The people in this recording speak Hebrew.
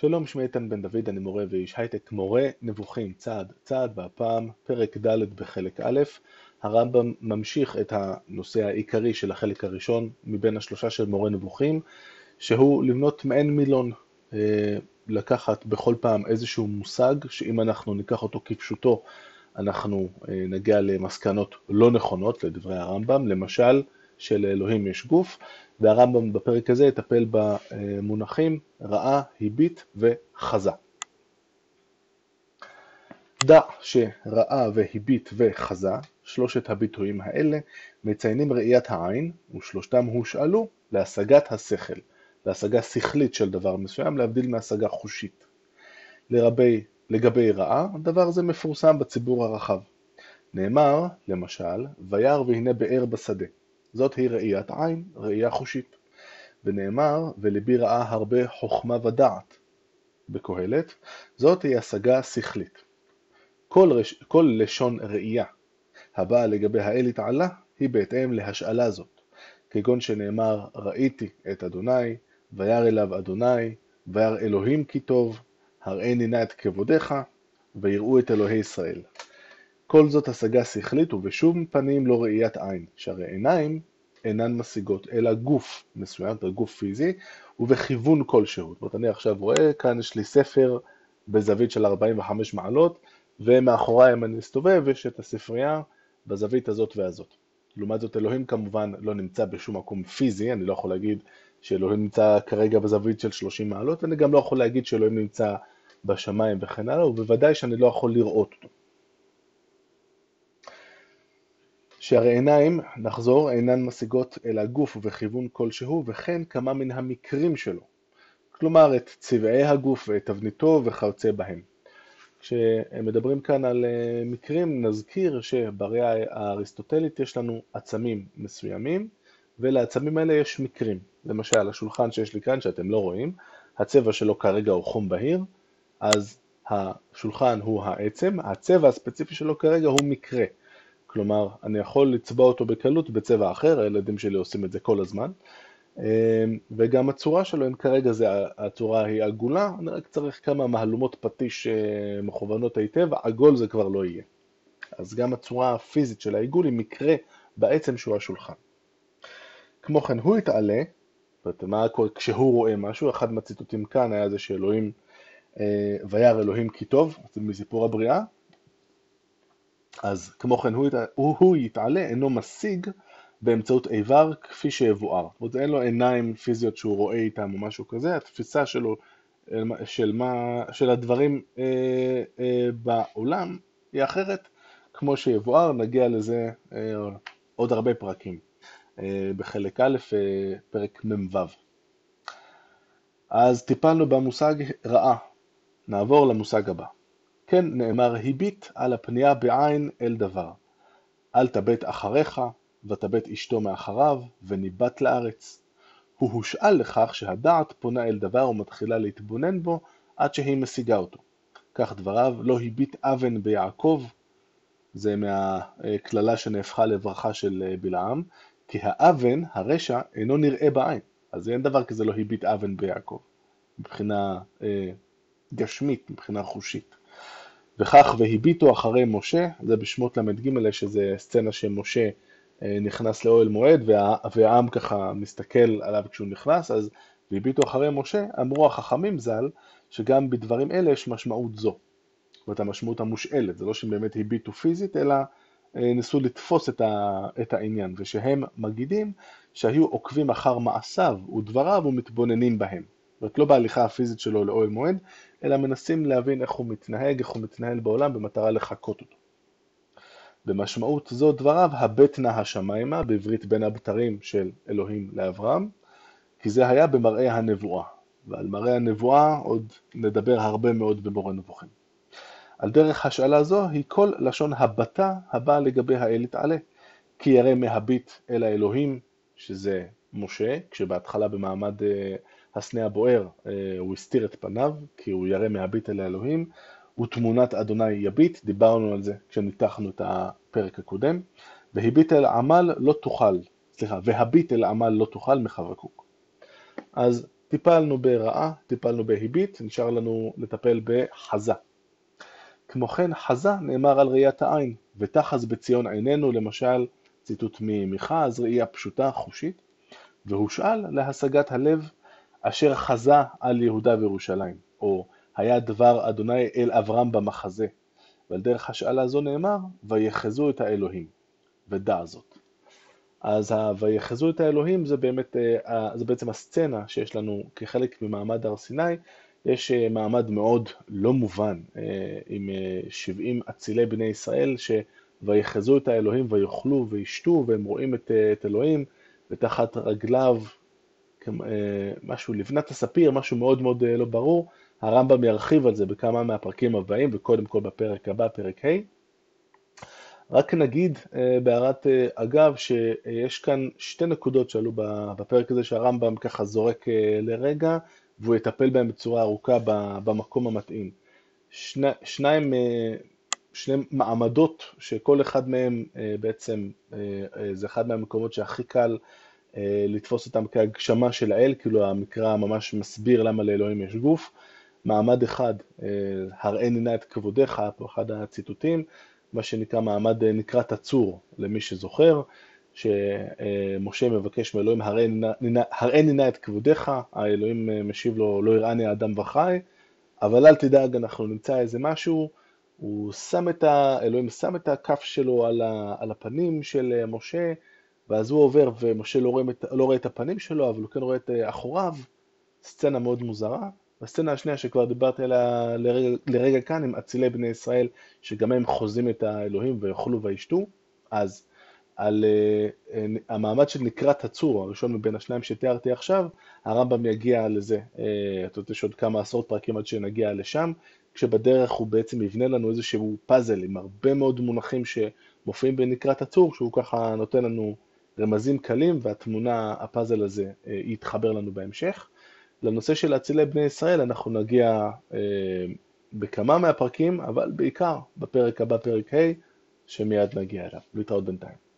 שלום, שמי איתן בן דוד, אני מורה ואיש הייטק, מורה נבוכים צעד צעד, והפעם פרק ד' בחלק א', הרמב"ם ממשיך את הנושא העיקרי של החלק הראשון מבין השלושה של מורה נבוכים, שהוא לבנות מעין מילון, אה, לקחת בכל פעם איזשהו מושג, שאם אנחנו ניקח אותו כפשוטו, אנחנו אה, נגיע למסקנות לא נכונות, לדברי הרמב"ם, למשל, שלאלוהים יש גוף, והרמב"ם בפרק הזה יטפל במונחים רעה, היבית וחזה. דע שרעה והיבית וחזה, שלושת הביטויים האלה, מציינים ראיית העין, ושלושתם הושאלו להשגת השכל, להשגה שכלית של דבר מסוים, להבדיל מהשגה חושית. לרבי, לגבי רעה, דבר זה מפורסם בציבור הרחב. נאמר, למשל, וירא והנה באר בשדה. זאת היא ראיית עין, ראייה חושית. ונאמר, ולבי ראה הרבה חוכמה ודעת בקהלת, זאת היא השגה שכלית. כל, רש... כל לשון ראייה הבאה לגבי האל יתעלה, היא בהתאם להשאלה זאת, כגון שנאמר, ראיתי את אדוני, וירא אליו אדוני, וירא אלוהים כי טוב, הראני נא את כבודיך, ויראו את אלוהי ישראל. כל זאת השגה שכלית ובשום פנים לא ראיית עין, שהרי עיניים אינן משיגות, אלא גוף מסוים, גוף פיזי, ובכיוון כלשהו. זאת אומרת, אני עכשיו רואה, כאן יש לי ספר בזווית של 45 מעלות, ומאחוריי אם אני מסתובב, יש את הספרייה בזווית הזאת והזאת. לעומת זאת, אלוהים כמובן לא נמצא בשום מקום פיזי, אני לא יכול להגיד שאלוהים נמצא כרגע בזווית של 30 מעלות, ואני גם לא יכול להגיד שאלוהים נמצא בשמיים וכן הלאה, ובוודאי שאני לא יכול לראות אותו. שהרי עיניים, נחזור, אינן משיגות אל הגוף ובכיוון כלשהו, וכן כמה מן המקרים שלו. כלומר, את צבעי הגוף ואת תבניתו וכיוצא בהם. כשמדברים כאן על אה, מקרים, נזכיר שבראייה האריסטוטלית יש לנו עצמים מסוימים, ולעצמים האלה יש מקרים. למשל, השולחן שיש לי כאן, שאתם לא רואים, הצבע שלו כרגע הוא חום בהיר, אז השולחן הוא העצם, הצבע הספציפי שלו כרגע הוא מקרה. כלומר, אני יכול לצבוע אותו בקלות בצבע אחר, הילדים שלי עושים את זה כל הזמן, אמ, וגם הצורה שלו, אם כרגע זה, הצורה היא עגולה, אני רק צריך כמה מהלומות פטיש אה, מכוונות היטב, עגול זה כבר לא יהיה. אז גם הצורה הפיזית של העיגול היא מקרה בעצם שהוא השולחן. כמו כן, הוא יתעלה, זאת אומרת, כשהוא רואה משהו, אחד מהציטוטים כאן היה זה שאלוהים, אה, וירא אלוהים כי טוב, מסיפור הבריאה, אז כמו כן הוא, הוא, יתעלה, אינו משיג באמצעות איבר כפי שיבואר. זאת אומרת, אין לו עיניים פיזיות שהוא רואה איתם או משהו כזה, התפיסה שלו של, מה, של הדברים אה, אה, בעולם היא אחרת, כמו שיבואר, נגיע לזה אה, עוד הרבה פרקים. אה, בחלק א', אה, פרק מ"ו. אז טיפלנו במושג רעה, נעבור למושג הבא. כן נאמר הביט על הפנייה בעין אל דבר. אל תבט אחריך, ותבט אשתו מאחריו, וניבט לארץ. הוא הושאל לכך שהדעת פונה אל דבר ומתחילה להתבונן בו עד שהיא משיגה אותו. כך דבריו, לא הביט אבן ביעקב, זה מהקללה שנהפכה לברכה של בלעם, כי האבן, הרשע, אינו נראה בעין. אז אין דבר כזה לא הביט אבן ביעקב, מבחינה אה, גשמית, מבחינה חושית. וכך והביטו אחרי משה, זה בשמות ל"ג, שזה סצנה שמשה אה, נכנס לאוהל מועד וה, והעם ככה מסתכל עליו כשהוא נכנס, אז והביטו אחרי משה, אמרו החכמים ז"ל, שגם בדברים אלה יש משמעות זו. זאת אומרת המשמעות המושאלת, זה לא שהם באמת הביטו פיזית, אלא אה, ניסו לתפוס את, ה, את העניין, ושהם מגידים שהיו עוקבים אחר מעשיו ודבריו ומתבוננים בהם. אומרת לא בהליכה הפיזית שלו לאוהל מועד, אלא מנסים להבין איך הוא מתנהג, איך הוא מתנהל בעולם במטרה לחקות אותו. במשמעות זו דבריו, הבט נא השמיימה, בעברית בין הבתרים של אלוהים לאברהם, כי זה היה במראה הנבואה, ועל מראה הנבואה עוד נדבר הרבה מאוד במורה נבוכים. על דרך השאלה זו היא כל לשון הבטה הבאה לגבי האל יתעלה, כי ירא מהביט אל האלוהים, שזה משה, כשבהתחלה במעמד אה, הסנה הבוער, אה, הוא הסתיר את פניו, כי הוא ירא מהביט אל האלוהים, ותמונת אדוני יביט, דיברנו על זה כשניתחנו את הפרק הקודם, והביט אל עמל לא תוכל, סליחה, והביט אל עמל לא תוכל מחבקוק. אז טיפלנו ברעה, טיפלנו בהיבית, נשאר לנו לטפל בחזה. כמו כן, חזה נאמר על ראיית העין, ותחז בציון עינינו, למשל, ציטוט ממיכה, אז ראייה פשוטה, חושית, והושאל להשגת הלב אשר חזה על יהודה וירושלים, או היה דבר אדוני אל אברהם במחזה, ועל דרך השאלה זו נאמר, ויחזו את האלוהים, ודע זאת. אז ויחזו את האלוהים זה באמת, אה, זה בעצם הסצנה שיש לנו כחלק ממעמד הר סיני, יש אה, מעמד מאוד לא מובן אה, עם 70 אצילי בני ישראל שויחזו את האלוהים ויאכלו וישתו והם רואים את, את אלוהים ותחת רגליו משהו לבנת הספיר, משהו מאוד מאוד לא ברור, הרמב"ם ירחיב על זה בכמה מהפרקים הבאים וקודם כל בפרק הבא, פרק ה'. רק נגיד בהערת אגב שיש כאן שתי נקודות שעלו בפרק הזה שהרמב"ם ככה זורק לרגע והוא יטפל בהם בצורה ארוכה במקום המתאים. שני, שניים, שני מעמדות שכל אחד מהם בעצם זה אחד מהמקומות שהכי קל לתפוס אותם כהגשמה של האל, כאילו המקרא ממש מסביר למה לאלוהים יש גוף. מעמד אחד, הראני נא את כבודיך, פה אחד הציטוטים, מה שנקרא מעמד נקרא תצור, למי שזוכר, שמשה מבקש מאלוהים, הראני נא את כבודיך, האלוהים משיב לו, לא יראני האדם וחי, אבל אל תדאג, אנחנו נמצא איזה משהו, הוא שם את ה... אלוהים שם את הכף שלו על, ה, על הפנים של משה, ואז הוא עובר ומשה לא רואה, לא רואה את הפנים שלו, אבל הוא כן רואה את אחוריו, סצנה מאוד מוזרה. הסצנה השנייה שכבר דיברתי עליה לרגע, לרגע כאן, עם אצילי בני ישראל, שגם הם חוזים את האלוהים ויאכלו וישתו, אז על uh, המעמד של נקרת הצור, הראשון מבין השניים שתיארתי עכשיו, הרמב"ם יגיע לזה, uh, אתה יודע, יש עוד כמה עשרות פרקים עד שנגיע לשם, כשבדרך הוא בעצם יבנה לנו איזשהו פאזל עם הרבה מאוד מונחים שמופיעים בנקרת הצור, שהוא ככה נותן לנו רמזים קלים, והתמונה, הפאזל הזה, uh, יתחבר לנו בהמשך. לנושא של אצילי בני ישראל אנחנו נגיע uh, בכמה מהפרקים, אבל בעיקר בפרק הבא, פרק ה', שמיד נגיע אליו. להתראות בינתיים.